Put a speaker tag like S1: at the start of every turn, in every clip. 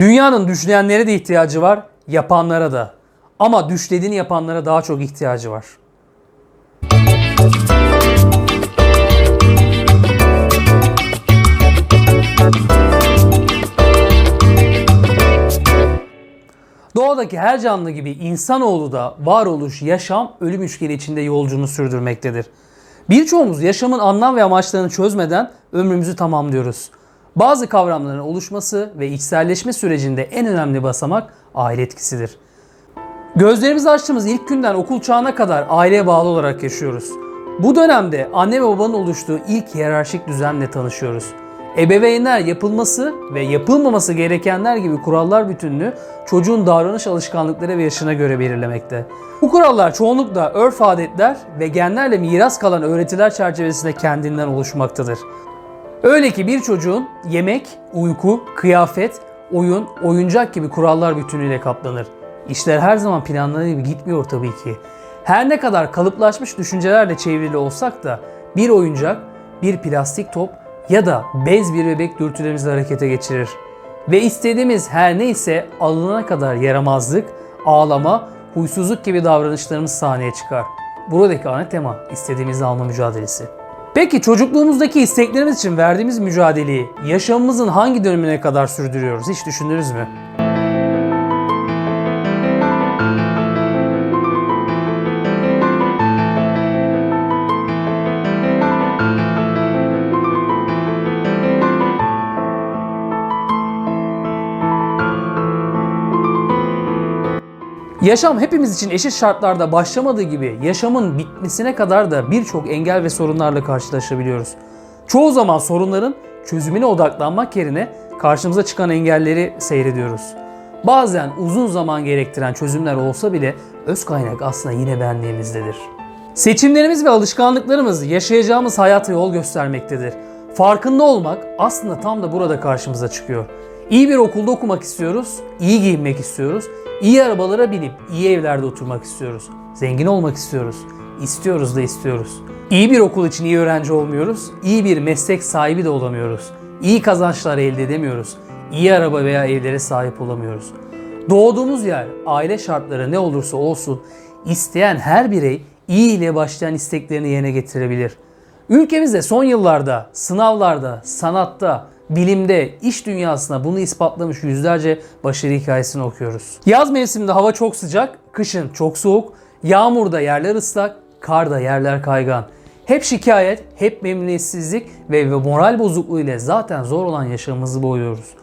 S1: Dünyanın düşleyenlere de ihtiyacı var, yapanlara da. Ama düşlediğini yapanlara daha çok ihtiyacı var. Doğadaki her canlı gibi insanoğlu da varoluş, yaşam, ölüm üçgeni içinde yolculuğunu sürdürmektedir. Birçoğumuz yaşamın anlam ve amaçlarını çözmeden ömrümüzü tamamlıyoruz. Bazı kavramların oluşması ve içselleşme sürecinde en önemli basamak aile etkisidir. Gözlerimizi açtığımız ilk günden okul çağına kadar aileye bağlı olarak yaşıyoruz. Bu dönemde anne ve babanın oluştuğu ilk hiyerarşik düzenle tanışıyoruz. Ebeveynler yapılması ve yapılmaması gerekenler gibi kurallar bütününü çocuğun davranış alışkanlıkları ve yaşına göre belirlemekte. Bu kurallar çoğunlukla örf adetler ve genlerle miras kalan öğretiler çerçevesinde kendinden oluşmaktadır. Öyle ki bir çocuğun yemek, uyku, kıyafet, oyun, oyuncak gibi kurallar bütünüyle kaplanır. İşler her zaman planladığı gibi gitmiyor tabii ki. Her ne kadar kalıplaşmış düşüncelerle çevrili olsak da bir oyuncak, bir plastik top ya da bez bir bebek dürtülerimizi harekete geçirir. Ve istediğimiz her neyse alınana kadar yaramazlık, ağlama, huysuzluk gibi davranışlarımız sahneye çıkar. Buradaki ana tema istediğimizi alma mücadelesi. Peki çocukluğumuzdaki isteklerimiz için verdiğimiz mücadeleyi yaşamımızın hangi dönemine kadar sürdürüyoruz? Hiç düşündünüz mü? Yaşam hepimiz için eşit şartlarda başlamadığı gibi yaşamın bitmesine kadar da birçok engel ve sorunlarla karşılaşabiliyoruz. Çoğu zaman sorunların çözümüne odaklanmak yerine karşımıza çıkan engelleri seyrediyoruz. Bazen uzun zaman gerektiren çözümler olsa bile öz kaynak aslında yine benliğimizdedir. Seçimlerimiz ve alışkanlıklarımız yaşayacağımız hayata yol göstermektedir. Farkında olmak aslında tam da burada karşımıza çıkıyor. İyi bir okulda okumak istiyoruz, iyi giyinmek istiyoruz, iyi arabalara binip iyi evlerde oturmak istiyoruz. Zengin olmak istiyoruz. İstiyoruz da istiyoruz. İyi bir okul için iyi öğrenci olmuyoruz, iyi bir meslek sahibi de olamıyoruz. İyi kazançlar elde edemiyoruz. İyi araba veya evlere sahip olamıyoruz. Doğduğumuz yer, aile şartları ne olursa olsun isteyen her birey iyi ile başlayan isteklerini yerine getirebilir. Ülkemizde son yıllarda sınavlarda, sanatta, bilimde, iş dünyasında bunu ispatlamış yüzlerce başarı hikayesini okuyoruz. Yaz mevsiminde hava çok sıcak, kışın çok soğuk, yağmurda yerler ıslak, karda yerler kaygan. Hep şikayet, hep memnuniyetsizlik ve moral bozukluğu ile zaten zor olan yaşamımızı boyuyoruz.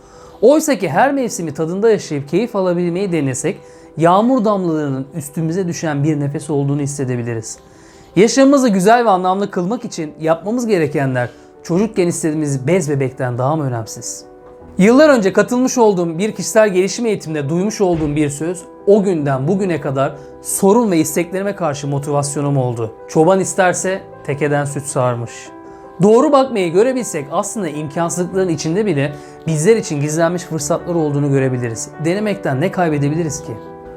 S1: Oysa ki her mevsimi tadında yaşayıp keyif alabilmeyi denesek, yağmur damlalarının üstümüze düşen bir nefes olduğunu hissedebiliriz. Yaşamımızı güzel ve anlamlı kılmak için yapmamız gerekenler çocukken istediğimiz bez bebekten daha mı önemsiz? Yıllar önce katılmış olduğum bir kişisel gelişim eğitiminde duymuş olduğum bir söz o günden bugüne kadar sorun ve isteklerime karşı motivasyonum oldu. Çoban isterse tekeden süt sağarmış. Doğru bakmayı görebilsek aslında imkansızlıkların içinde bile bizler için gizlenmiş fırsatlar olduğunu görebiliriz. Denemekten ne kaybedebiliriz ki?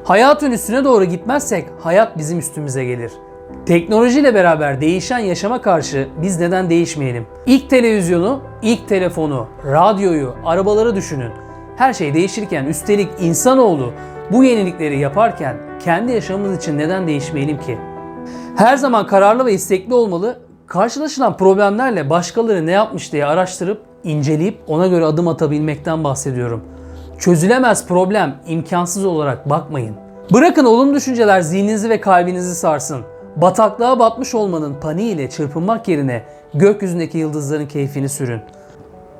S1: Hayatın üstüne doğru gitmezsek hayat bizim üstümüze gelir. Teknolojiyle beraber değişen yaşama karşı biz neden değişmeyelim? İlk televizyonu, ilk telefonu, radyoyu, arabaları düşünün. Her şey değişirken üstelik insanoğlu bu yenilikleri yaparken kendi yaşamımız için neden değişmeyelim ki? Her zaman kararlı ve istekli olmalı. Karşılaşılan problemlerle başkaları ne yapmış diye araştırıp, inceleyip ona göre adım atabilmekten bahsediyorum. Çözülemez problem imkansız olarak bakmayın. Bırakın olumlu düşünceler zihninizi ve kalbinizi sarsın. Bataklığa batmış olmanın paniğiyle çırpınmak yerine gökyüzündeki yıldızların keyfini sürün.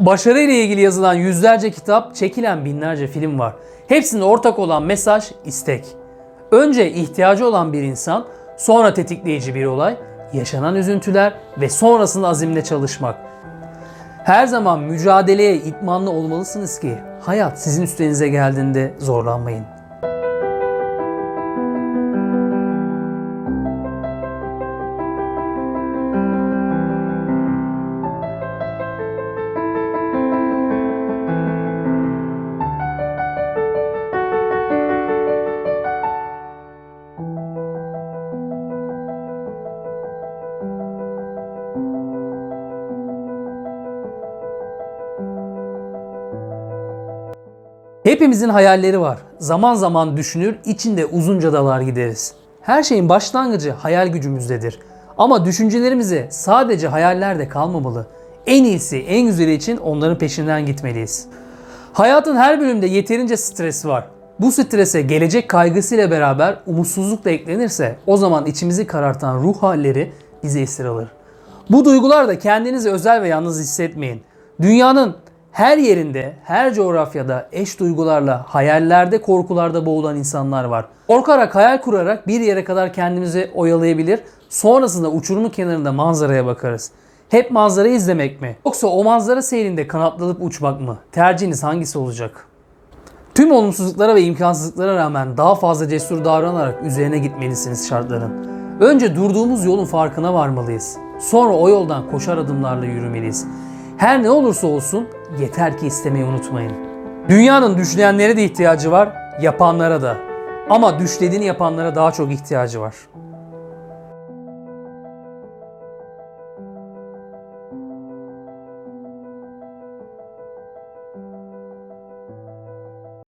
S1: Başarı ile ilgili yazılan yüzlerce kitap, çekilen binlerce film var. Hepsinde ortak olan mesaj istek. Önce ihtiyacı olan bir insan, sonra tetikleyici bir olay, yaşanan üzüntüler ve sonrasında azimle çalışmak. Her zaman mücadeleye itmanlı olmalısınız ki hayat sizin üstünüze geldiğinde zorlanmayın. Hepimizin hayalleri var. Zaman zaman düşünür, içinde uzunca dalar gideriz. Her şeyin başlangıcı hayal gücümüzdedir. Ama düşüncelerimizi sadece hayallerde kalmamalı. En iyisi, en güzeli için onların peşinden gitmeliyiz. Hayatın her bölümünde yeterince stres var. Bu strese gelecek kaygısıyla beraber umutsuzluk da eklenirse o zaman içimizi karartan ruh halleri bizi esir alır. Bu duygularda kendinizi özel ve yalnız hissetmeyin. Dünyanın her yerinde, her coğrafyada eş duygularla, hayallerde, korkularda boğulan insanlar var. Korkarak, hayal kurarak bir yere kadar kendimizi oyalayabilir. Sonrasında uçurumun kenarında manzaraya bakarız. Hep manzarayı izlemek mi? Yoksa o manzara seyrinde kanatlanıp uçmak mı? Tercihiniz hangisi olacak? Tüm olumsuzluklara ve imkansızlıklara rağmen daha fazla cesur davranarak üzerine gitmelisiniz şartların. Önce durduğumuz yolun farkına varmalıyız. Sonra o yoldan koşar adımlarla yürümeliyiz. Her ne olursa olsun yeter ki istemeyi unutmayın. Dünyanın düşleyenlere de ihtiyacı var, yapanlara da. Ama düşlediğini yapanlara daha çok ihtiyacı var.